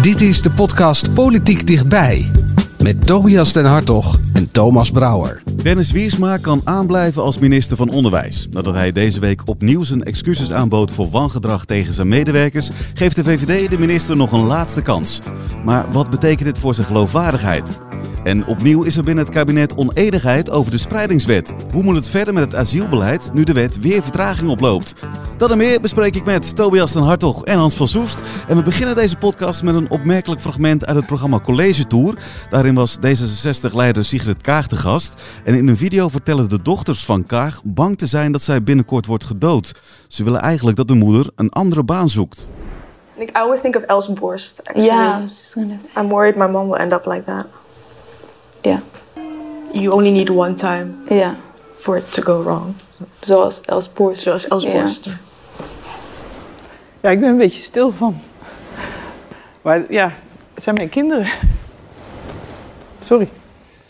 Dit is de podcast Politiek Dichtbij. Met Tobias den Hartog en Thomas Brouwer. Dennis Wiersma kan aanblijven als minister van Onderwijs. Nadat hij deze week opnieuw zijn excuses aanbood voor wangedrag tegen zijn medewerkers, geeft de VVD de minister nog een laatste kans. Maar wat betekent dit voor zijn geloofwaardigheid? En opnieuw is er binnen het kabinet oneenigheid over de spreidingswet. Hoe moet het verder met het asielbeleid nu de wet weer vertraging oploopt? Dat en meer bespreek ik met Tobias den Hartog en Hans van Soest. En we beginnen deze podcast met een opmerkelijk fragment uit het programma College Tour. Daarin was D66-leider Sigrid Kaag te gast. En in een video vertellen de dochters van Kaag bang te zijn dat zij binnenkort wordt gedood. Ze willen eigenlijk dat de moeder een andere baan zoekt. I always think of Els Borst. Actually. Yeah, I was just gonna say. I'm worried my mom will end up like that. Yeah, You only need one time ja. for it to go wrong. Zoals Els Borst. Zoals Els Ja. Borst. Ja, ik ben een beetje stil van. Maar ja, het zijn mijn kinderen. Sorry.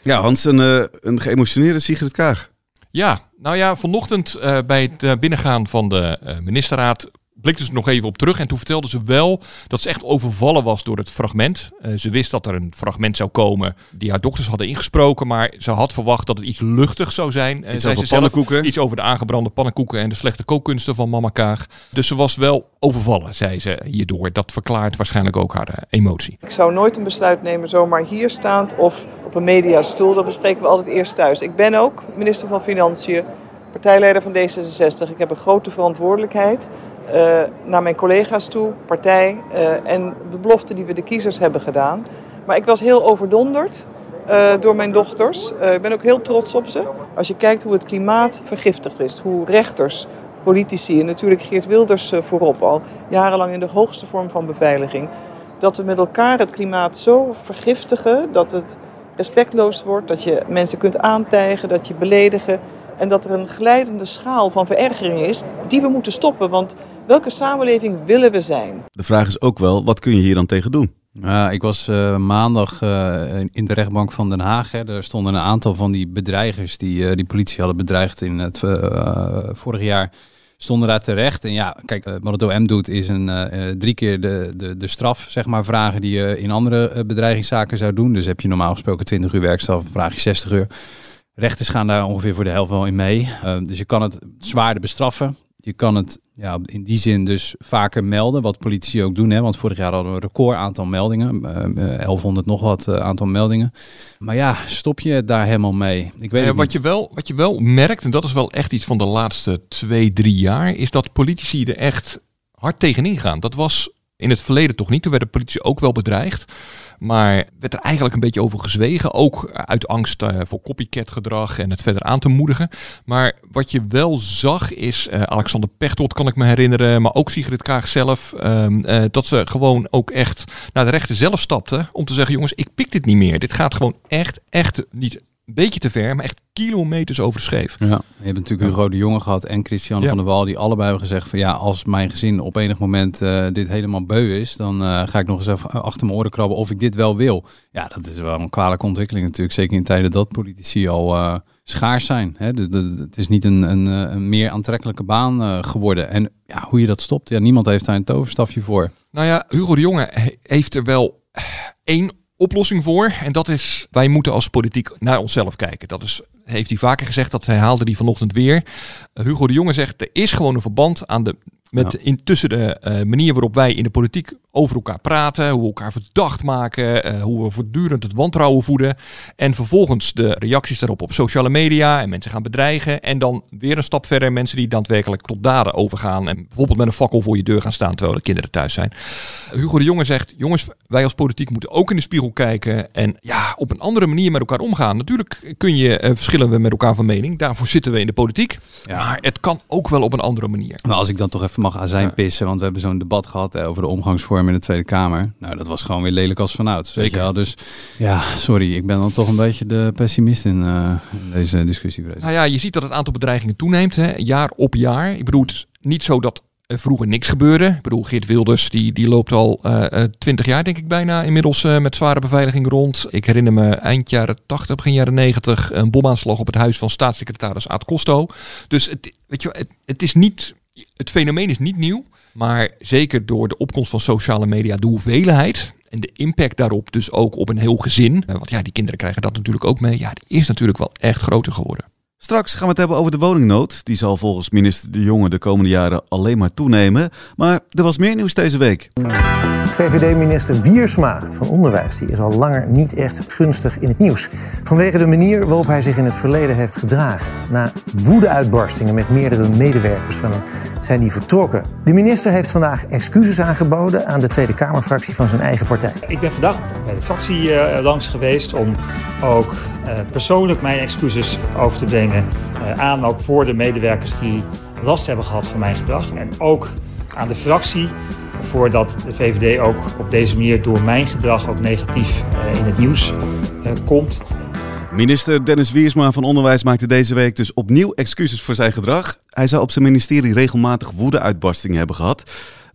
Ja, Hans, een, eh, een geëmotioneerde Sigrid Kaag. Ja, nou ja, vanochtend eh, bij het eh, binnengaan van de eh, ministerraad blikte ze nog even op terug. En toen vertelde ze wel dat ze echt overvallen was door het fragment. Eh, ze wist dat er een fragment zou komen die haar dochters hadden ingesproken. Maar ze had verwacht dat het iets luchtig zou zijn. Eh, Iets zei over ze zelf. pannenkoeken. Iets over de aangebrande pannenkoeken en de slechte kookkunsten van mama Kaag. Dus ze was wel overvallen, zei ze hierdoor. Dat verklaart waarschijnlijk ook haar eh, emotie. Ik zou nooit een besluit nemen zomaar hier staand of op een mediastoel. Dat bespreken we altijd eerst thuis. Ik ben ook minister van Financiën, partijleider van D66. Ik heb een grote verantwoordelijkheid eh, naar mijn collega's toe, partij eh, en de belofte die we de kiezers hebben gedaan. Maar ik was heel overdonderd eh, door mijn dochters. Ik ben ook heel trots op ze. Als je kijkt hoe het klimaat vergiftigd is, hoe rechters, politici en natuurlijk Geert Wilders voorop al jarenlang in de hoogste vorm van beveiliging, dat we met elkaar het klimaat zo vergiftigen dat het respectloos wordt, dat je mensen kunt aantijgen, dat je beledigen en dat er een glijdende schaal van verergering is die we moeten stoppen. Want welke samenleving willen we zijn? De vraag is ook wel, wat kun je hier dan tegen doen? Ik was eh, maandag eh, in- de rechtbank van Den Haag. Hè. Er stonden een aantal van die bedreigers die eh, die politie hadden bedreigd in het eh, vorig jaar. Stonden daar terecht. En ja, kijk, wat het OM doet is een, drie keer de, de, de straf, zeg maar, vragen die je in andere bedreigingszaken zou doen. Dus heb je normaal gesproken 20 uur werkstraf, vraag je 60 uur. Rechters gaan daar ongeveer voor de helft wel in mee. Eh, dus je kan het zwaarder bestraffen. Je kan het ja, in die zin dus vaker melden, wat politici ook doen. Hè? Want vorig jaar hadden we een record aantal meldingen. eh, eh, 1100 nog wat eh, aantal meldingen. Maar ja, stop je daar helemaal mee? Ik weet Eh, wat, niet. je wel, wat je wel merkt, en dat is wel echt iets van de laatste twee, drie jaar, is dat politici er echt hard tegenin gaan. Dat was in het verleden toch niet. Toen werden politici ook wel bedreigd. Maar werd er eigenlijk een beetje over gezwegen. Ook uit angst eh, voor copycat gedrag en het verder aan te moedigen. Maar wat je wel zag is, eh, Alexander Pechtold kan ik me herinneren, maar ook Sigrid Kaag zelf, ehm, eh, dat ze gewoon ook echt naar de rechter zelf stapten om te zeggen, jongens, ik pik dit niet meer. Dit gaat gewoon echt, echt niet een beetje te ver, maar echt kilometers over scheef. Ja, je hebt natuurlijk Hugo de Jonge gehad en Christian Ja. van der Wal, die allebei hebben gezegd van ja, als mijn gezin op enig moment eh, dit helemaal beu is, dan eh, ga ik nog eens even achter mijn oren krabben of ik dit wel wil. Ja, dat is wel een kwalijke ontwikkeling natuurlijk, zeker in tijden dat politici al eh, schaars zijn. Hè? De, de- het is niet een, een, een meer aantrekkelijke baan geworden. En ja, hoe je dat stopt, ja, niemand heeft daar een toverstafje voor. Nou ja, Hugo de Jonge he- heeft er wel één oplossing voor. En dat is, wij moeten als politiek naar onszelf kijken. Dat is, heeft hij vaker gezegd, dat herhaalde hij vanochtend weer. Hugo de Jonge zegt, er is gewoon een verband aan de, met Ja. intussen de eh, manier waarop wij in de politiek over elkaar praten, hoe we elkaar verdacht maken, eh, hoe we voortdurend het wantrouwen voeden. En vervolgens de reacties daarop op sociale media en mensen gaan bedreigen. En dan weer een stap verder mensen die daadwerkelijk tot daden overgaan. En bijvoorbeeld met een fakkel voor je deur gaan staan terwijl de kinderen thuis zijn. Hugo de Jonge zegt, jongens, wij als politiek moeten ook in de spiegel kijken. En ja, op een andere manier met elkaar omgaan. Natuurlijk kun je, eh, verschillen we met elkaar van mening. Daarvoor zitten we in de politiek. Ja. Maar het kan ook wel op een andere manier. Maar als ik dan toch even mag azijn Ja. pissen, want we hebben zo'n debat gehad eh, over de omgangsvorm in de Tweede Kamer. Nou, dat was gewoon weer lelijk als vanouds. Zeker. Dus ja, sorry, ik ben dan toch een beetje de pessimist in, eh, in deze discussie. Nou ja, je ziet dat het aantal bedreigingen toeneemt, hè, jaar op jaar. Ik bedoel, het is niet zo dat er vroeger niks gebeurde. Ik bedoel, Geert Wilders, die, die loopt al twintig jaar, denk ik bijna, inmiddels eh, met zware beveiliging rond. Ik herinner me eind jaren 80, begin jaren 90, een bomaanslag op het huis van staatssecretaris Aad Costo. Dus het, weet je, het, het is niet, het fenomeen is niet nieuw. Maar zeker door de opkomst van sociale media, de hoeveelheid En de impact daarop dus ook op een heel gezin. eh, want ja, die kinderen krijgen dat natuurlijk ook mee. Ja, die is natuurlijk wel echt groter geworden. Straks gaan we het hebben over de woningnood. Die zal volgens minister De Jonge de komende jaren alleen maar toenemen. Maar er was meer nieuws deze week. VVD-minister Wiersma van Onderwijs die is al langer niet echt gunstig in het nieuws. Vanwege de manier waarop hij zich in het verleden heeft gedragen. Na woedeuitbarstingen met meerdere medewerkers van hem zijn die vertrokken. De minister heeft vandaag excuses aangeboden aan de Tweede Kamerfractie van zijn eigen partij. Ik ben vandaag bij de fractie eh, langs geweest om ook eh, persoonlijk mijn excuses over te brengen eh, aan ook voor de medewerkers die last hebben gehad van mijn gedrag. En ook aan de fractie voordat de VVD ook op deze manier door mijn gedrag ook negatief eh, in het nieuws eh, komt. Minister Dennis Wiersma van Onderwijs maakte deze week dus opnieuw excuses voor zijn gedrag. Hij zou op zijn ministerie regelmatig woedeuitbarstingen hebben gehad.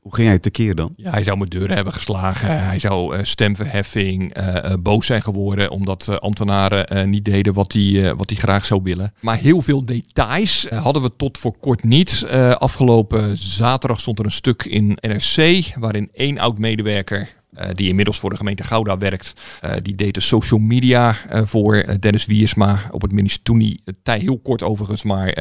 Hoe ging hij tekeer dan? Ja, hij zou met deuren hebben geslagen. Hij zou eh, stemverheffing, eh, eh, boos zijn geworden omdat ambtenaren niet deden wat hij, wat hij graag zou willen. Maar heel veel details hadden we tot voor kort niet. Afgelopen zaterdag stond er een stuk in NRC waarin één oud-medewerker eh, die inmiddels voor de gemeente Gouda werkt. eh, die deed de social media eh, voor Dennis Wiersma op het ministerie. Toen hij, heel kort overigens, maar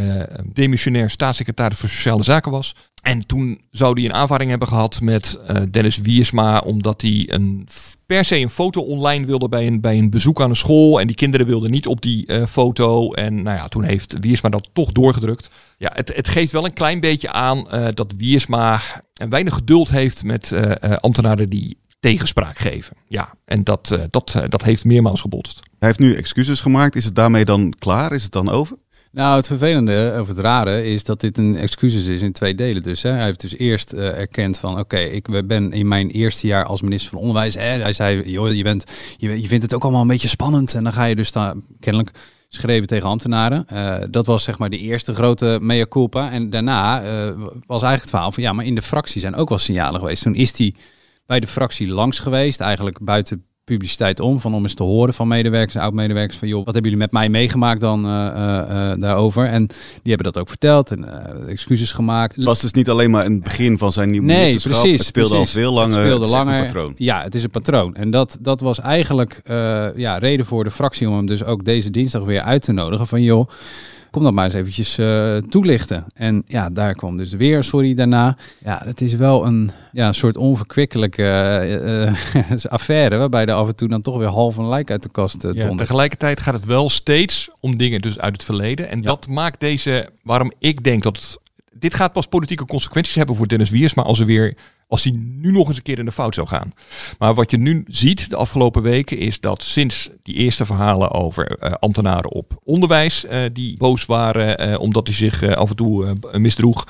demissionair staatssecretaris voor Sociale Zaken was. En toen zou hij een aanvaring hebben gehad met Dennis Wiersma, omdat hij een, per se een foto online wilde bij een, bij een bezoek aan een school. En die kinderen wilden niet op die foto. En nou ja, toen heeft Wiersma dat toch doorgedrukt. Ja, het, het geeft wel een klein beetje aan dat Wiersma weinig geduld heeft met ambtenaren die tegenspraak geven. Ja, en dat, eh, dat, eh, dat heeft meermaals gebotst. Hij heeft nu excuses gemaakt. Is het daarmee dan klaar? Is het dan over? Nou, het vervelende of het rare is dat dit een excuses is in twee delen. Dus hè. hij heeft dus eerst eh, erkend van, oké, ik ben in mijn eerste jaar als minister van Onderwijs. Hè, hij zei, joh, je, bent, je, je vindt het ook allemaal een beetje spannend. En dan ga je dus daar kennelijk schreven tegen ambtenaren. Eh, dat was zeg maar de eerste grote mea culpa. En daarna eh, was eigenlijk het verhaal van, ja, maar in de fractie zijn ook wel signalen geweest. Toen is hij bij de fractie langs geweest, eigenlijk buiten publiciteit om, van om eens te horen van medewerkers en oud-medewerkers van joh, wat hebben jullie met mij meegemaakt dan eh, eh, eh, daarover? En die hebben dat ook verteld en excuses gemaakt. Het was dus niet alleen maar een begin van zijn nieuwe Nee, precies. Het speelde precies. al veel langer. Het speelde Het echt een langer. patroon. Ja, het is een patroon. En dat, dat was eigenlijk ja, reden voor de fractie om hem dus ook deze dinsdag weer uit te nodigen. Van joh, kom dat maar eens eventjes eh, toelichten. En ja, daar kwam dus weer sorry daarna. Ja, het is wel een ja, een soort onverkwikkelijke eh, eh, affaire. Waarbij er af en toe dan toch weer half een lijk uit de kast uh, Ja, tegelijkertijd gaat het wel steeds om dingen dus uit het verleden. En dat maakt deze, waarom ik denk dat het, dit gaat pas politieke consequenties hebben voor Dennis Wiers, maar als er weer als hij nu nog eens een keer in de fout zou gaan. Maar wat je nu ziet de afgelopen weken is dat sinds die eerste verhalen over uh, ambtenaren op onderwijs uh, die boos waren uh, omdat hij zich af en toe misdroeg,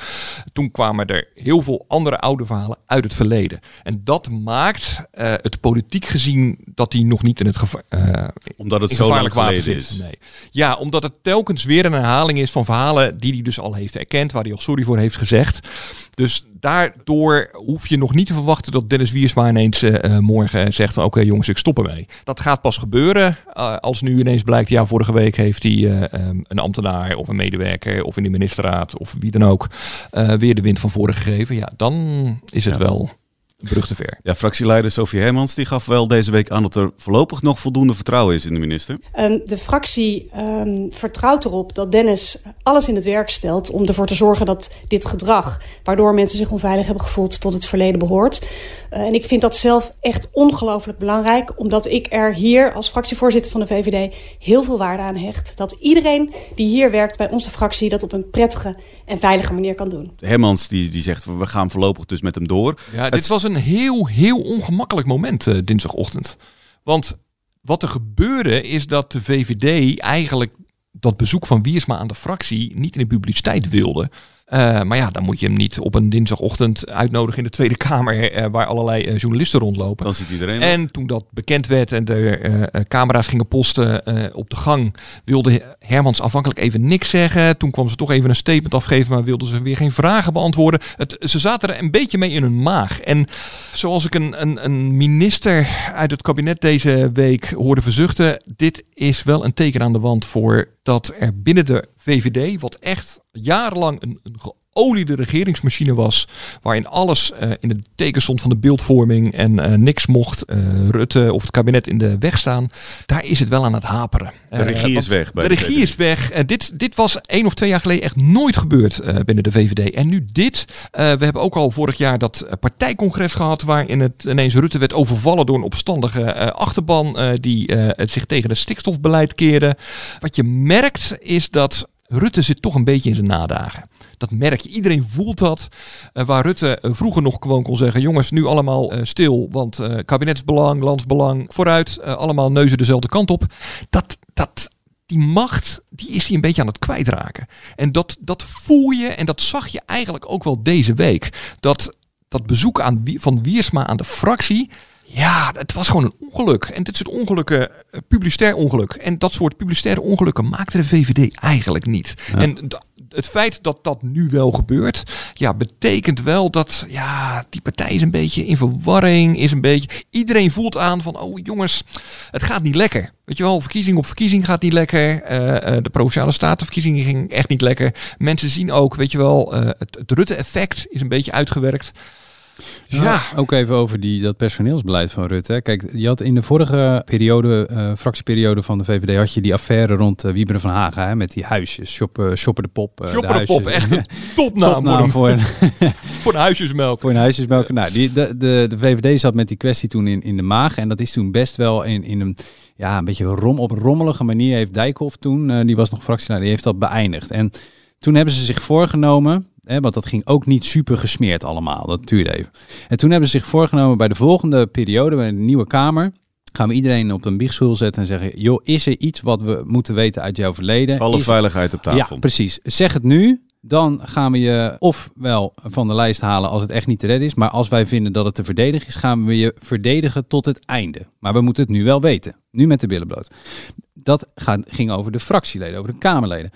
toen kwamen er heel veel andere oude verhalen uit het verleden. En dat maakt het politiek gezien dat hij nog niet in het gevaar, omdat het zo lang geleden is. Nee. Ja, omdat het telkens weer een herhaling is van verhalen die hij dus al heeft erkend, waar hij al sorry voor heeft gezegd. Dus daardoor hoef je nog niet te verwachten dat Dennis Wiersma ineens uh, morgen zegt van oké okay, jongens, ik stop ermee. Dat gaat pas gebeuren uh, als nu ineens blijkt, ja vorige week heeft hij uh, um, een ambtenaar of een medewerker of in de ministerraad of wie dan ook weer de wind van voren gegeven. Ja, dan is het ja. wel brug te ver. Ja, fractieleider Sofie Hermans die gaf wel deze week aan dat er voorlopig nog voldoende vertrouwen is in de minister. Um, de fractie um, vertrouwt erop dat Dennis alles in het werk stelt om ervoor te zorgen dat dit gedrag, waardoor mensen zich onveilig hebben gevoeld, tot het verleden behoort. Uh, en ik vind dat zelf echt ongelooflijk belangrijk, omdat ik er hier als fractievoorzitter van de VVD heel veel waarde aan hecht. Dat iedereen die hier werkt bij onze fractie dat op een prettige en veilige manier kan doen. Hermans die, die zegt, we gaan voorlopig dus met hem door. Ja, dit was een heel, heel ongemakkelijk moment uh, dinsdagochtend. Want wat er gebeurde is dat de VVD eigenlijk dat bezoek van Wiersma aan de fractie niet in de publiciteit wilde. Uh, maar ja, dan moet je hem niet op een dinsdagochtend uitnodigen in de Tweede Kamer, uh, waar allerlei uh, journalisten rondlopen. Dan ziet iedereen. En op. toen dat bekend werd en de camera's gingen posten op de gang, wilde Hermans afhankelijk even niks zeggen. Toen kwam ze toch even een statement afgeven, maar wilden ze weer geen vragen beantwoorden. Het, ze zaten er een beetje mee in hun maag. En zoals ik een, een, een minister uit het kabinet deze week hoorde verzuchten, dit is wel een teken aan de wand voor dat er binnen de VVD, wat echt jarenlang een, een geoliede regeringsmachine was. Waarin alles uh, in het teken stond van de beeldvorming en uh, niks mocht uh, Rutte of het kabinet in de weg staan. Daar is het wel aan het haperen. De regie is weg. de regie is weg. En dit, dit was één of twee jaar geleden echt nooit gebeurd binnen de VVD. En nu dit. we hebben ook al vorig jaar dat partijcongres gehad waarin het ineens Rutte werd overvallen door een opstandige achterban die zich tegen het stikstofbeleid keerde. Wat je merkt is dat Rutte zit toch een beetje in zijn nadagen. Dat merk je. Iedereen voelt dat. Uh, waar Rutte uh, vroeger nog gewoon kon zeggen: jongens, nu allemaal uh, stil, want kabinetsbelang, landsbelang, vooruit, allemaal neuzen dezelfde kant op. Dat, dat, die macht, die is hij een beetje aan het kwijtraken. En dat, dat voel je en dat zag je eigenlijk ook wel deze week. Dat, dat bezoek aan, van Wiersma aan de fractie. Ja, het was gewoon een ongeluk. En dit soort ongelukken, uh, publicitair ongeluk. En dat soort publicitaire ongelukken maakte de VVD eigenlijk niet. En het feit dat dat nu wel gebeurt, ja, betekent wel dat ja, die partij is een beetje in verwarring, is een beetje. Iedereen voelt aan van, oh jongens, het gaat niet lekker. Weet je wel, verkiezing op verkiezing gaat niet lekker. Uh, uh, de provinciale statenverkiezingen ging echt niet lekker. Mensen zien ook, weet je wel, het, het Rutte-effect is een beetje uitgewerkt. Ja. ja. ook even over die, dat personeelsbeleid van Rutte. Kijk, je had in de vorige periode, uh, fractieperiode van de VVD, had je die affaire rond uh, Wieberen van Hagen. Hè, met die huisjes. Shoppen, shoppen de Pop. Uh, Shoppen de, de Pop, echt een topnaam, topnaam voor, een, voor een huisjesmelk. Voor een huisjesmelk. Nou, die, de, de, de VVD zat met die kwestie toen in, in de maag. En dat is toen best wel in, in een, ja, een beetje rom, op rommelige manier heeft Dijkhoff toen, die was nog fractieleider, die heeft dat beëindigd. En toen hebben ze zich voorgenomen Hè, want dat ging ook niet super gesmeerd allemaal. Dat duurde even. En toen hebben ze zich voorgenomen bij de volgende periode, bij de nieuwe Kamer. Gaan we iedereen op een biechtstoel zetten en zeggen: joh, is er iets wat we moeten weten uit jouw verleden? Alle is... veiligheid op tafel. Ja, precies. Zeg het nu. Dan gaan we je ofwel van de lijst halen als het echt niet te redden is. Maar als wij vinden dat het te verdedigen is, gaan we je verdedigen tot het einde. Maar we moeten het nu wel weten. Nu met de billen bloot. Dat ging over de fractieleden, over de Kamerleden.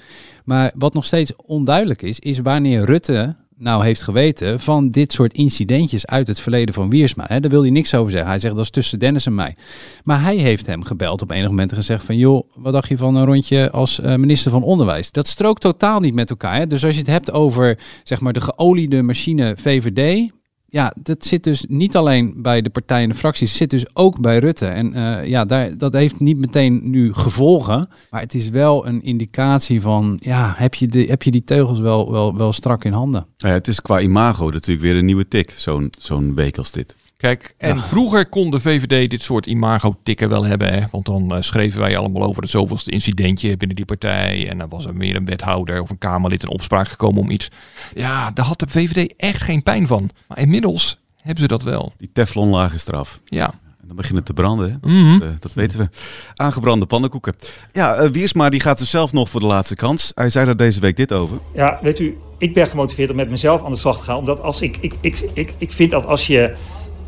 Maar wat nog steeds onduidelijk is, is wanneer Rutte nou heeft geweten van dit soort incidentjes uit het verleden van Wiersma. Hè, daar wil hij niks over zeggen. Hij zegt dat is tussen Dennis en mij. Maar hij heeft hem gebeld op enig moment en gezegd van joh, wat dacht je van een rondje als uh, minister van Onderwijs? Dat strookt totaal niet met elkaar. Dus als je het hebt over zeg maar de geoliede machine VVD, ja, dat zit dus niet alleen bij de partijen en de fracties, het zit dus ook bij Rutte. En uh, ja, daar, dat heeft niet meteen nu gevolgen, maar het is wel een indicatie van, ja, heb je, de, heb je die teugels wel, wel, wel strak in handen? Het is qua imago natuurlijk weer een nieuwe tik, zo'n zo'n week als dit. Kijk, en ja. vroeger kon de VVD dit soort imago-tikken wel hebben. Hè? Want dan uh, schreven wij allemaal over het zoveelste incidentje binnen die partij. En dan was er meer een wethouder of een Kamerlid in opspraak gekomen om iets. Ja, daar had de VVD echt geen pijn van. Maar inmiddels hebben ze dat wel. Die teflonlaag is eraf. Ja. Dan begint het te branden. Hè? Mm -hmm. uh, dat weten we. Aangebrande pannenkoeken. Ja, uh, Wiersma die gaat dus zelf nog voor de laatste kans. Hij zei daar deze week dit over. Ja, weet u, ik ben gemotiveerd om met mezelf aan de slag te gaan. Omdat als ik, ik, ik, ik, ik vind dat als je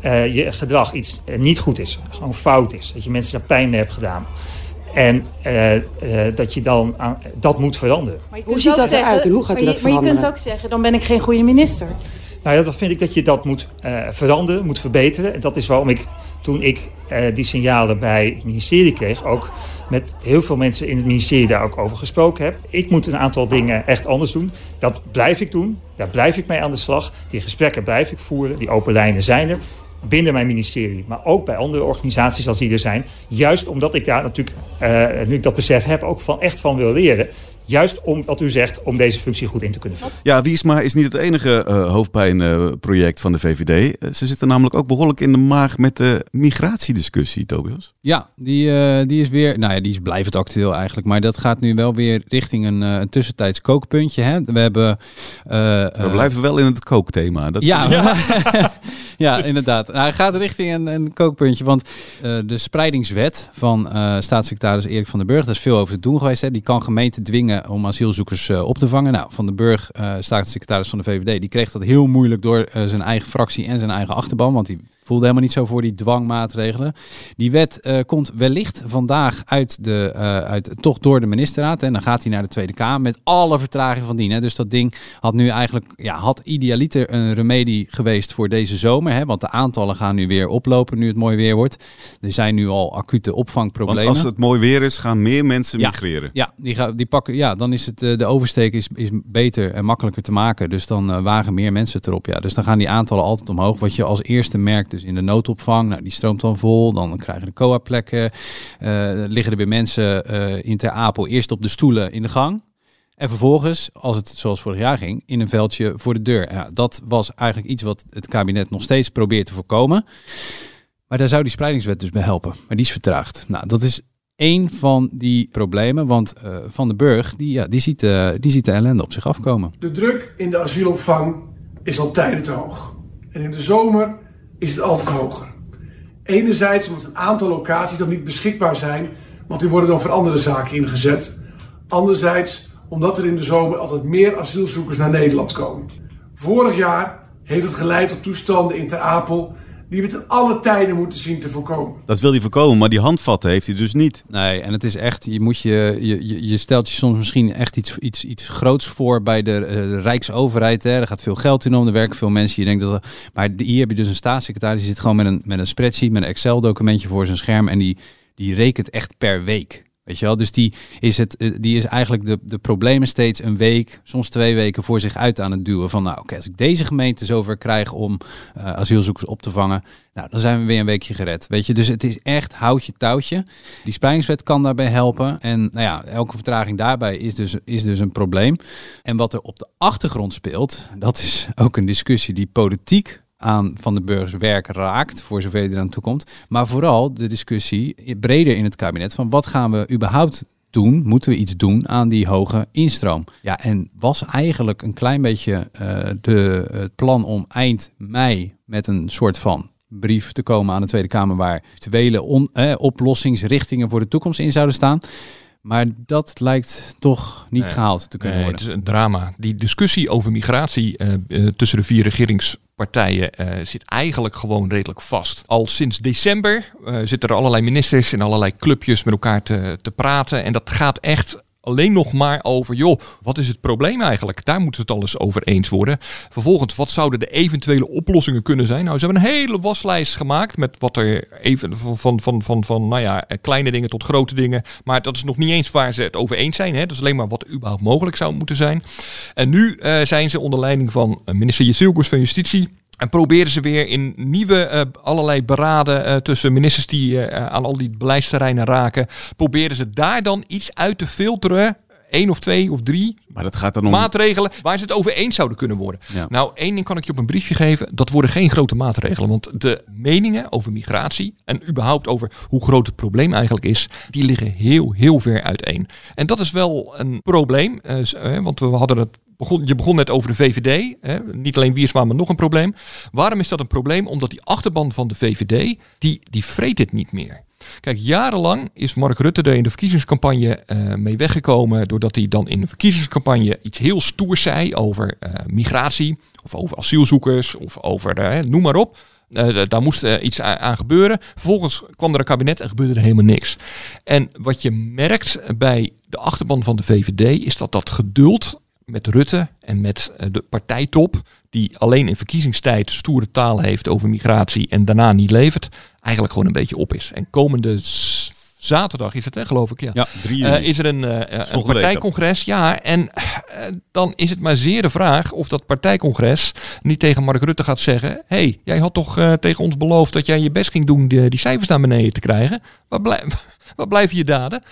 uh, je gedrag iets uh, niet goed is, gewoon fout is, dat je mensen daar pijn mee hebt gedaan. En uh, dat je dan aan, dat moet veranderen. Hoe ziet dat zeggen, eruit en hoe gaat u dat veranderen? Maar je kunt ook zeggen, dan ben ik geen goede minister. Nou ja, dan vind ik dat je dat moet veranderen, moet verbeteren. En dat is waarom ik, toen ik die signalen bij het ministerie kreeg, ook met heel veel mensen in het ministerie daar ook over gesproken heb. Ik moet een aantal dingen echt anders doen. Dat blijf ik doen. Daar blijf ik mee aan de slag. Die gesprekken blijf ik voeren. Die open lijnen zijn er binnen mijn ministerie, maar ook bij andere organisaties als die er zijn. Juist omdat ik daar natuurlijk, uh, nu ik dat besef heb, ook van, echt van wil leren. Juist om wat u zegt, om deze functie goed in te kunnen vullen. Ja, Wiesma is niet het enige uh, hoofdpijnproject uh, van de VVD. Uh, ze zitten namelijk ook behoorlijk in de maag met de migratiediscussie, Tobias. Ja, die, eh, die is weer, nou ja, die is blijvend actueel eigenlijk. Maar dat gaat nu wel weer richting een, een tussentijds kookpuntje. Hè? We hebben... We blijven wel in het kookthema. Dat ja, ja. ja, inderdaad. Nou, hij gaat richting een, een kookpuntje. Want de spreidingswet van staatssecretaris Erik van den Burg, daar is veel over te doen geweest. Hè? Die kan gemeenten dwingen om asielzoekers uh, op te vangen. Nou, Van den Burg, staatssecretaris van de VVD, die kreeg dat heel moeilijk door zijn eigen fractie en zijn eigen achterban. Want die Voelde helemaal niet zo voor die dwangmaatregelen. Die wet eh, komt wellicht vandaag uit de, eh, uit, toch door de ministerraad. En dan gaat hij naar de Tweede Kamer met alle vertraging van dien. Hè. Dus dat ding had nu eigenlijk, ja, had idealiter een remedie geweest voor deze zomer. Hè, want de aantallen gaan nu weer oplopen nu het mooi weer wordt. Er zijn nu al acute opvangproblemen. Want als het mooi weer is, gaan meer mensen migreren. Ja, die, gaan, die pakken, ja dan is het, eh, de oversteek is, is beter en makkelijker te maken. Dus dan wagen meer mensen het erop. Ja. Dus dan gaan die aantallen altijd omhoog. Wat je als eerste merkt, dus in de noodopvang, nou, die stroomt dan vol. Dan krijgen de COA-plekken. Uh, liggen er weer mensen in Ter Apel eerst op de stoelen in de gang. En vervolgens, als het zoals vorig jaar ging, in een veldje voor de deur. Ja, dat was eigenlijk iets wat het kabinet nog steeds probeert te voorkomen. Maar daar zou die spreidingswet dus bij helpen. Maar die is vertraagd. Nou, dat is één van die problemen. Want uh, Van den Burg, die, ja, die, ziet, uh, die ziet de ellende op zich afkomen. De druk in de asielopvang is al tijden te hoog. En in de zomer is het altijd hoger. Enerzijds omdat een aantal locaties dan niet beschikbaar zijn, want die worden dan voor andere zaken ingezet. Anderzijds omdat er in de zomer altijd meer asielzoekers naar Nederland komen. Vorig jaar heeft het geleid tot toestanden in Ter Apel die we ten alle tijden moeten zien te voorkomen. Dat wil hij voorkomen, maar die handvatten heeft hij dus niet. Nee, en het is echt, je, moet je, je, je stelt je soms misschien echt iets, iets, iets groots voor bij de, uh, de Rijksoverheid. Hè. Er gaat veel geld in om, er werken veel mensen. Je denkt dat, maar hier heb je dus een staatssecretaris die zit gewoon met een, met een spreadsheet, met een Excel-documentje voor zijn scherm en die, die rekent echt per week. Weet je wel? Dus die is, het, die is eigenlijk de, de problemen steeds een week, soms twee weken voor zich uit aan het duwen. Van nou, oké, als ik deze gemeente zover krijg om uh, asielzoekers op te vangen, nou, dan zijn we weer een weekje gered. Weet je, dus het is echt houtje touwtje. Die spreidingswet kan daarbij helpen. En nou ja, elke vertraging daarbij is dus, is dus een probleem. En wat er op de achtergrond speelt, dat is ook een discussie die politiek aan Van de Burgers werk raakt, voor zover die eraan toekomt. Maar vooral de discussie breder in het kabinet van wat gaan we überhaupt doen? Moeten we iets doen aan die hoge instroom? Ja, en was eigenlijk een klein beetje uh, de, het plan om eind mei met een soort van brief te komen aan de Tweede Kamer waar eventuele on, eh, oplossingsrichtingen voor de toekomst in zouden staan. Maar dat lijkt toch niet nee, gehaald te kunnen nee, worden. Het is een drama. Die discussie over migratie uh, uh, tussen de vier regeringspartijen uh, zit eigenlijk gewoon redelijk vast. Al sinds december zitten er allerlei ministers en allerlei clubjes met elkaar te praten. En dat gaat echt alleen nog maar over, joh, wat is het probleem eigenlijk? Daar moeten ze het alles over eens worden. Vervolgens, wat zouden de eventuele oplossingen kunnen zijn? Nou, ze hebben een hele waslijst gemaakt met wat er even van, van, van, van, van nou ja, kleine dingen tot grote dingen. Maar dat is nog niet eens waar ze het over eens zijn. Hè? Dat is alleen maar wat er überhaupt mogelijk zou moeten zijn. En nu uh, zijn ze onder leiding van minister Jezilgus van Justitie en proberen ze weer in nieuwe uh, allerlei beraden uh, tussen ministers die uh, aan al die beleidsterreinen raken. Proberen ze daar dan iets uit te filteren. Één of twee of drie maar dat gaat dan om... maatregelen waar ze het over eens zouden kunnen worden. Ja. Nou, één ding kan ik je op een briefje geven. Dat worden geen grote maatregelen. Want de meningen over migratie en überhaupt over hoe groot het probleem eigenlijk is, die liggen heel, heel ver uiteen. En dat is wel een probleem. want we hadden het Begon, je begon net over de VVD. Hè? Niet alleen Wiersma, maar nog een probleem. Waarom is dat een probleem? Omdat die achterban van de VVD, die, die vreet dit niet meer. Kijk, jarenlang is Mark Rutte er in de verkiezingscampagne uh, mee weggekomen. Doordat hij dan in de verkiezingscampagne iets heel stoers zei over uh, migratie. Of over asielzoekers. Of over, uh, noem maar op. daar moest iets aan gebeuren. Vervolgens kwam er een kabinet en gebeurde er helemaal niks. En wat je merkt bij de achterban van de VVD is dat dat geduld met Rutte en met de partijtop, die alleen in verkiezingstijd stoere taal heeft over migratie en daarna niet levert, eigenlijk gewoon een beetje op is. En komende zaterdag is het, hè, geloof ik, ja. ja drie uh, is er een, uh, een partijcongres. Ja, en uh, dan is het maar zeer de vraag of dat partijcongres niet tegen Mark Rutte gaat zeggen: hey, jij had toch tegen ons beloofd dat jij je best ging doen die, die cijfers naar beneden te krijgen. Waar, blijf, waar blijven je daden?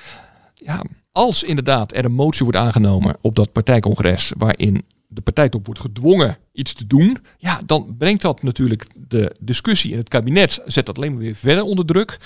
Ja, als inderdaad er een motie wordt aangenomen op dat partijcongres waarin de partijtop wordt gedwongen iets te doen, ja, dan brengt dat natuurlijk de discussie in het kabinet, zet dat alleen maar weer verder onder druk.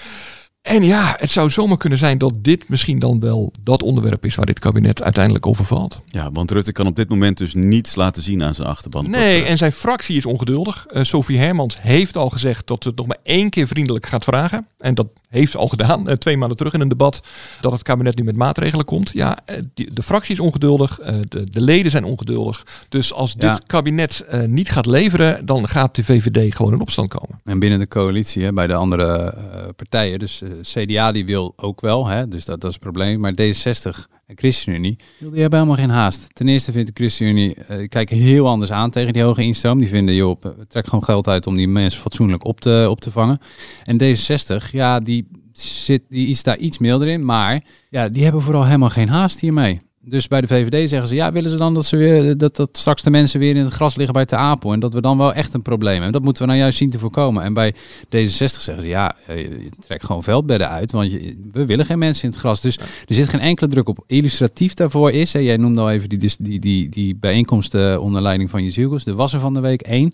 En ja, het zou zomaar kunnen zijn dat dit misschien dan wel dat onderwerp is waar dit kabinet uiteindelijk over valt. Ja, want Rutte kan op dit moment dus niets laten zien aan zijn achterban. Nee, en zijn fractie is ongeduldig. Uh, Sophie Hermans heeft al gezegd dat ze het nog maar één keer vriendelijk gaat vragen. En dat heeft ze al gedaan, eh, twee maanden terug in een debat, dat het kabinet nu met maatregelen komt. Ja, eh, de fractie is ongeduldig, eh, de, de leden zijn ongeduldig. Dus als Ja. dit kabinet niet gaat leveren, dan gaat de VVD gewoon in opstand komen. En binnen de coalitie, hè, bij de andere partijen. Dus CDA die wil ook wel, hè, dus dat, dat is het probleem. Maar D66 en ChristenUnie, die hebben helemaal geen haast. Ten eerste vindt de ChristenUnie, eh kijken heel anders aan tegen die hoge instroom. Die vinden, joh, trek gewoon geld uit om die mensen fatsoenlijk op te, op te vangen. En D66, ja, die, zit, die is daar iets milder in. Maar ja, die hebben vooral helemaal geen haast hiermee. Dus bij de VVD zeggen ze, ja, willen ze dan dat, ze weer, dat, dat straks de mensen weer in het gras liggen bij Te Apel en dat we dan wel echt een probleem hebben. Dat moeten we nou juist zien te voorkomen. En bij D66 zeggen ze, ja, eh, je trekt gewoon veldbedden uit, want je, we willen geen mensen in het gras. Dus er zit geen enkele druk op. Illustratief daarvoor is, hè, jij noemde al even die, die, die, die bijeenkomst eh, onder leiding van Jezielgus. Er was er van de week één.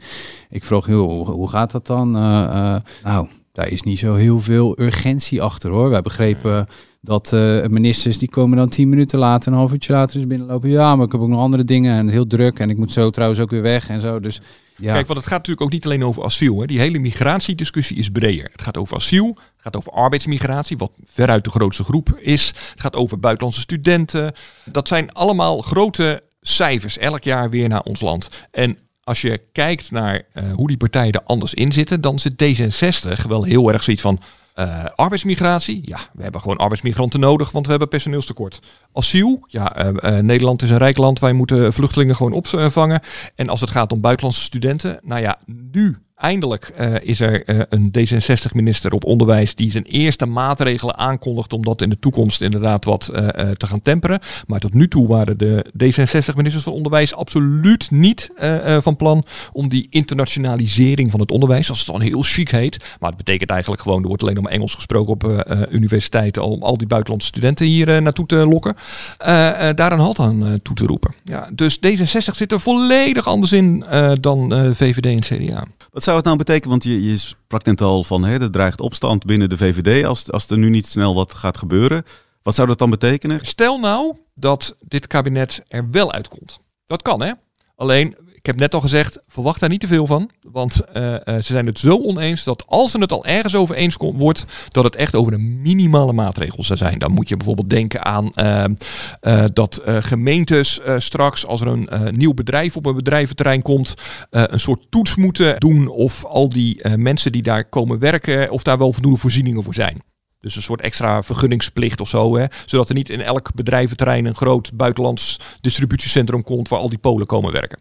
Ik vroeg, joh, hoe, hoe gaat dat dan? Eh, eh, nou, daar is niet zo heel veel urgentie achter hoor. Wij begrepen dat eh, ministers die komen dan tien minuten later, een half uurtje later is binnenlopen. Ja, maar ik heb ook nog andere dingen en heel druk en ik moet zo trouwens ook weer weg en zo. Dus ja. Kijk, want het gaat natuurlijk ook niet alleen over asiel. Hè. Die hele migratiediscussie is breder. Het gaat over asiel, het gaat over arbeidsmigratie, wat veruit de grootste groep is. Het gaat over buitenlandse studenten. Dat zijn allemaal grote cijfers elk jaar weer naar ons land. En als je kijkt naar eh, hoe die partijen er anders in zitten, dan zit D66 wel heel erg zoiets van. Eh, arbeidsmigratie, ja, we hebben gewoon arbeidsmigranten nodig, want we hebben personeelstekort. Asiel, ja, eh, eh, Nederland is een rijk land, wij moeten vluchtelingen gewoon opvangen. En als het gaat om buitenlandse studenten, nou ja, nu eindelijk eh, is er eh, een D66-minister op onderwijs die zijn eerste maatregelen aankondigt om dat in de toekomst inderdaad wat eh, te gaan temperen. Maar tot nu toe waren de D66-ministers van onderwijs absoluut niet van plan om die internationalisering van het onderwijs, zoals het dan heel chic heet. Maar het betekent eigenlijk gewoon, er wordt alleen maar Engels gesproken op universiteiten om al die buitenlandse studenten hier naartoe te lokken. daar een halt aan toe te roepen. Ja, dus D66 zit er volledig anders in dan VVD en CDA. Zou het nou betekenen? Want je, je sprak net al van hè, er dreigt opstand binnen de VVD als, als er nu niet snel wat gaat gebeuren. Wat zou dat dan betekenen? Stel nou dat dit kabinet er wel uitkomt. Dat kan hè. Alleen, ik heb net al gezegd, verwacht daar niet te veel van. Want eh, eh, ze zijn het zo oneens dat als ze het al ergens over eens wordt, dat het echt over de minimale maatregels zou zijn. Dan moet je bijvoorbeeld denken aan eh, dat gemeentes straks, als er een nieuw bedrijf op een bedrijventerrein komt, een soort toets moeten doen of al die mensen die daar komen werken, of daar wel voldoende voorzieningen voor zijn. Dus een soort extra vergunningsplicht of zo. Hè? Zodat er niet in elk bedrijventerrein een groot buitenlands distributiecentrum komt waar al die Polen komen werken.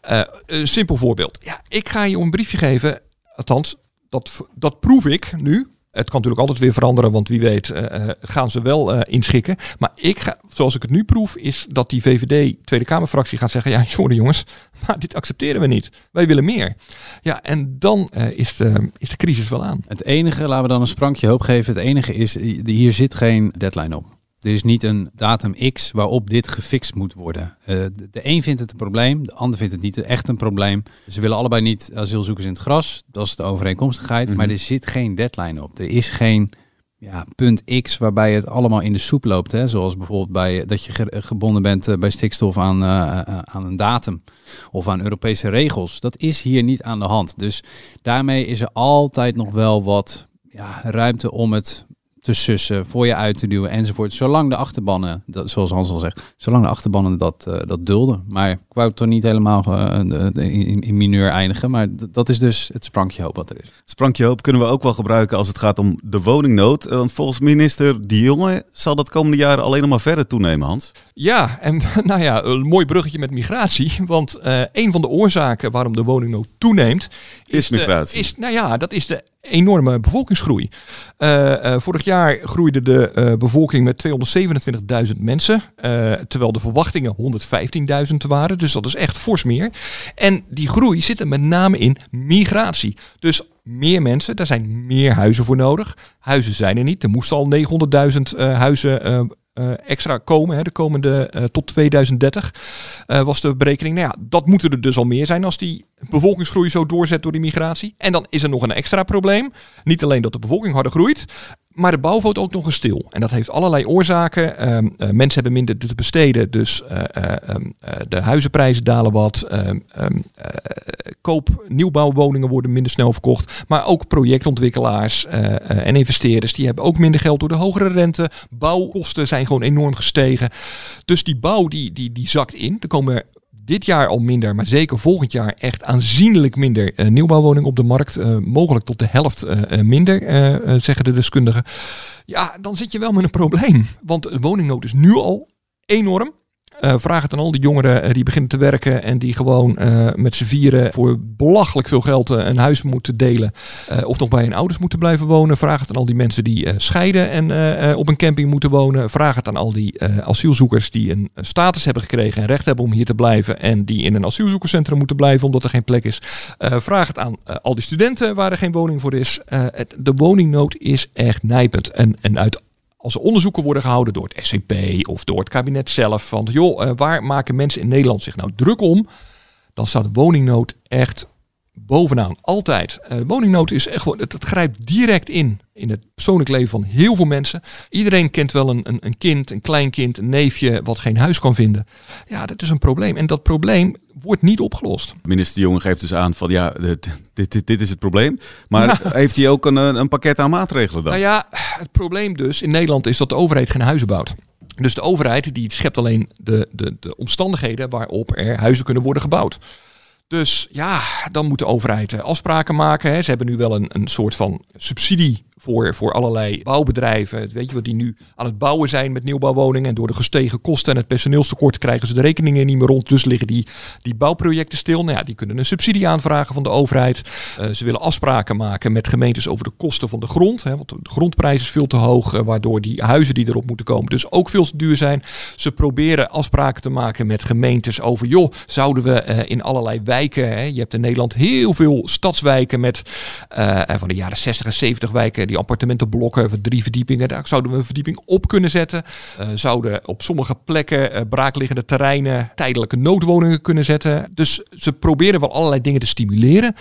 Eh, een simpel voorbeeld. Ja, ik ga je een briefje geven. Althans, dat, dat proef ik nu. Het kan natuurlijk altijd weer veranderen, want wie weet eh, eh, gaan ze wel eh, inschikken. Maar ik ga, zoals ik het nu proef, is dat die VVD Tweede Kamerfractie gaat zeggen: ja, sorry jongens, maar dit accepteren we niet. Wij willen meer. Ja, en dan is, is de crisis wel aan. Het enige, laten we dan een sprankje hoop geven. Het enige is, hier zit geen deadline op. Er is niet een datum X waarop dit gefixt moet worden. Eh, de, de een vindt het een probleem, de ander vindt het niet echt een probleem. Ze willen allebei niet asielzoekers in het gras. Dat is de overeenkomstigheid. Maar er zit geen deadline op. Er is geen ja, punt X waarbij het allemaal in de soep loopt. Hè? Zoals bijvoorbeeld bij, dat je ge- gebonden bent eh, bij stikstof aan, eh, eh, aan een datum of aan Europese regels. Dat is hier niet aan de hand. Dus daarmee is er altijd nog wel wat ja, ruimte om het te sussen, voor je uit te duwen enzovoort. Zolang de achterbannen, dat, zoals Hans al zegt, zolang de achterbannen dat, eh, dat dulden. Maar ik wou het toch niet helemaal eh, in, in mineur eindigen. Maar dat is dus het sprankje hoop wat er is. Sprankje hoop kunnen we ook wel gebruiken als het gaat om de woningnood. Eh, Want volgens minister De Jonge zal dat komende jaren alleen nog maar verder toenemen, Hans. Ja, en nou ja, een mooi bruggetje met migratie. Want eh, een van de oorzaken waarom de woningnood toeneemt... Is migratie. is, nou ja, dat is de enorme bevolkingsgroei. Eh, eh, vorig jaar groeide de eh, bevolking met 227.000 mensen. terwijl de verwachtingen 115.000 waren. Dus dat is echt fors meer. En die groei zit er met name in migratie. Dus meer mensen, daar zijn meer huizen voor nodig. Huizen zijn er niet. Er moesten al 900.000 eh, huizen extra komen. Hè, de komende eh, tot 2030 eh, was de berekening. Nou ja, dat moeten er dus al meer zijn als die bevolkingsgroei zo doorzet door die migratie. En dan is er nog een extra probleem. Niet alleen dat de bevolking harder groeit. Maar de bouw ook nog eens stil. En dat heeft allerlei oorzaken. Ehm, eh, mensen hebben minder te besteden, dus uh, de huizenprijzen dalen wat. Ehm, ehm, koop nieuwbouwwoningen worden minder snel verkocht. Maar ook projectontwikkelaars en investeerders die hebben ook minder geld door de hogere rente. Bouwkosten zijn gewoon enorm gestegen. Dus die bouw die, die, die zakt in. Er komen dit jaar al minder, maar zeker volgend jaar echt aanzienlijk minder uh, nieuwbouwwoningen op de markt. Mogelijk tot de helft minder, zeggen de deskundigen. Ja, dan zit je wel met een probleem. Want de woningnood is nu al enorm. Uh, vraag het aan al die jongeren uh, die beginnen te werken en die gewoon uh, met z'n vieren voor belachelijk veel geld een huis moeten delen. of nog bij hun ouders moeten blijven wonen. Vraag het aan al die mensen die scheiden en op een camping moeten wonen. Vraag het aan al die asielzoekers die een status hebben gekregen en recht hebben om hier te blijven. En die in een asielzoekerscentrum moeten blijven omdat er geen plek is. vraag het aan al die studenten waar er geen woning voor is. De woningnood is echt nijpend. En, en uit als er onderzoeken worden gehouden door het SCP of door het kabinet zelf, van joh, uh, waar maken mensen in Nederland zich nou druk om, dan staat de woningnood echt bovenaan. Altijd. Uh, woningnood is echt het, het, grijpt direct in in het persoonlijk leven van heel veel mensen. Iedereen kent wel een, een, een kind, een kleinkind, een neefje wat geen huis kan vinden. Ja, dat is een probleem. En dat probleem wordt niet opgelost. Minister Jonge geeft dus aan van ja, dit, dit, dit is het probleem. Maar heeft hij ook een, een pakket aan maatregelen dan? Nou ja, het probleem dus in Nederland is dat de overheid geen huizen bouwt. Dus de overheid die schept alleen de, de, de omstandigheden waarop er huizen kunnen worden gebouwd. Dus ja, dan moet de overheid afspraken maken. Hè. Ze hebben nu wel een, een soort van subsidie voor, voor allerlei bouwbedrijven. Weet je wat die nu aan het bouwen zijn met nieuwbouwwoningen. En door de gestegen kosten en het personeelstekort krijgen ze de rekeningen niet meer rond. Dus liggen die, die bouwprojecten stil. Nou ja, die kunnen een subsidie aanvragen van de overheid. Uh, ze willen afspraken maken met gemeentes over de kosten van de grond. Hè, want de grondprijs is veel te hoog. Uh, waardoor die huizen die erop moeten komen dus ook veel te duur zijn. Ze proberen afspraken te maken met gemeentes over... joh, zouden we uh, in allerlei wijken... Hè, je hebt in Nederland heel veel stadswijken met van de jaren 60 en 70 wijken die appartementenblokken drie verdiepingen, daar zouden we een verdieping op kunnen zetten. Uh, zouden op sommige plekken uh, braakliggende terreinen tijdelijke noodwoningen kunnen zetten. Dus ze proberen wel allerlei dingen te stimuleren.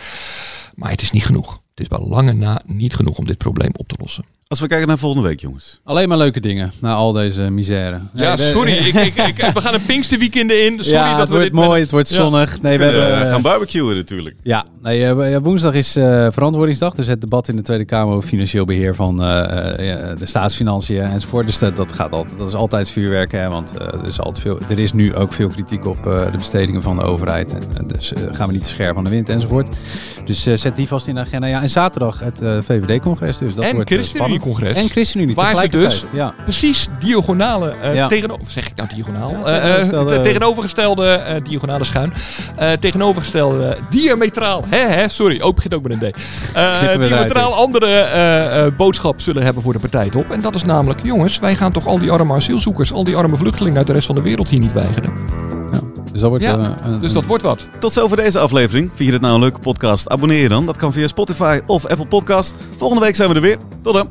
Maar het is niet genoeg. Het is bij lange na niet genoeg om dit probleem op te lossen. Als we kijken naar volgende week, jongens. Alleen maar leuke dingen, na al deze misère. Ja, nee, sorry. ik, ik, ik, we gaan een Pinksterweekenden in. Sorry ja, dat het we wordt dit mooi, het wordt zonnig. Nee, we, we hebben, gaan barbecuen natuurlijk. Ja, nee, woensdag is uh, verantwoordingsdag. Dus het debat in de Tweede Kamer over financieel beheer van uh, uh, de staatsfinanciën enzovoort. Dus dat, dat, gaat altijd, dat is altijd vuurwerk. Hè, want er, is altijd veel, er is nu ook veel kritiek op de bestedingen van de overheid. En, en dus gaan we niet te scherp aan de wind enzovoort. Dus zet die vast in de agenda. Ja, en zaterdag het VVD-congres. Dus dat en wordt ChristenUnie-congres. En ChristenUnie. Waar ze dus ja. precies diagonale uh, ja. tegenover, zeg ik nou diagonaal? Ja, tegenovergestelde, uh, tegenovergestelde uh, diagonale schuin. tegenovergestelde diametraal. Hè, hè, sorry, ook begint ook met een D. diametraal andere boodschap zullen hebben voor de partijtop. En dat is namelijk, jongens, wij gaan toch al die arme asielzoekers, al die arme vluchtelingen uit de rest van de wereld hier niet weigeren. Dus dat wordt, ja, uh, dus dat wordt wat. Tot zover deze aflevering. Vind je dit nou een leuke podcast? Abonneer je dan. Dat kan via Spotify of Apple Podcast. Volgende week zijn we er weer. Tot dan.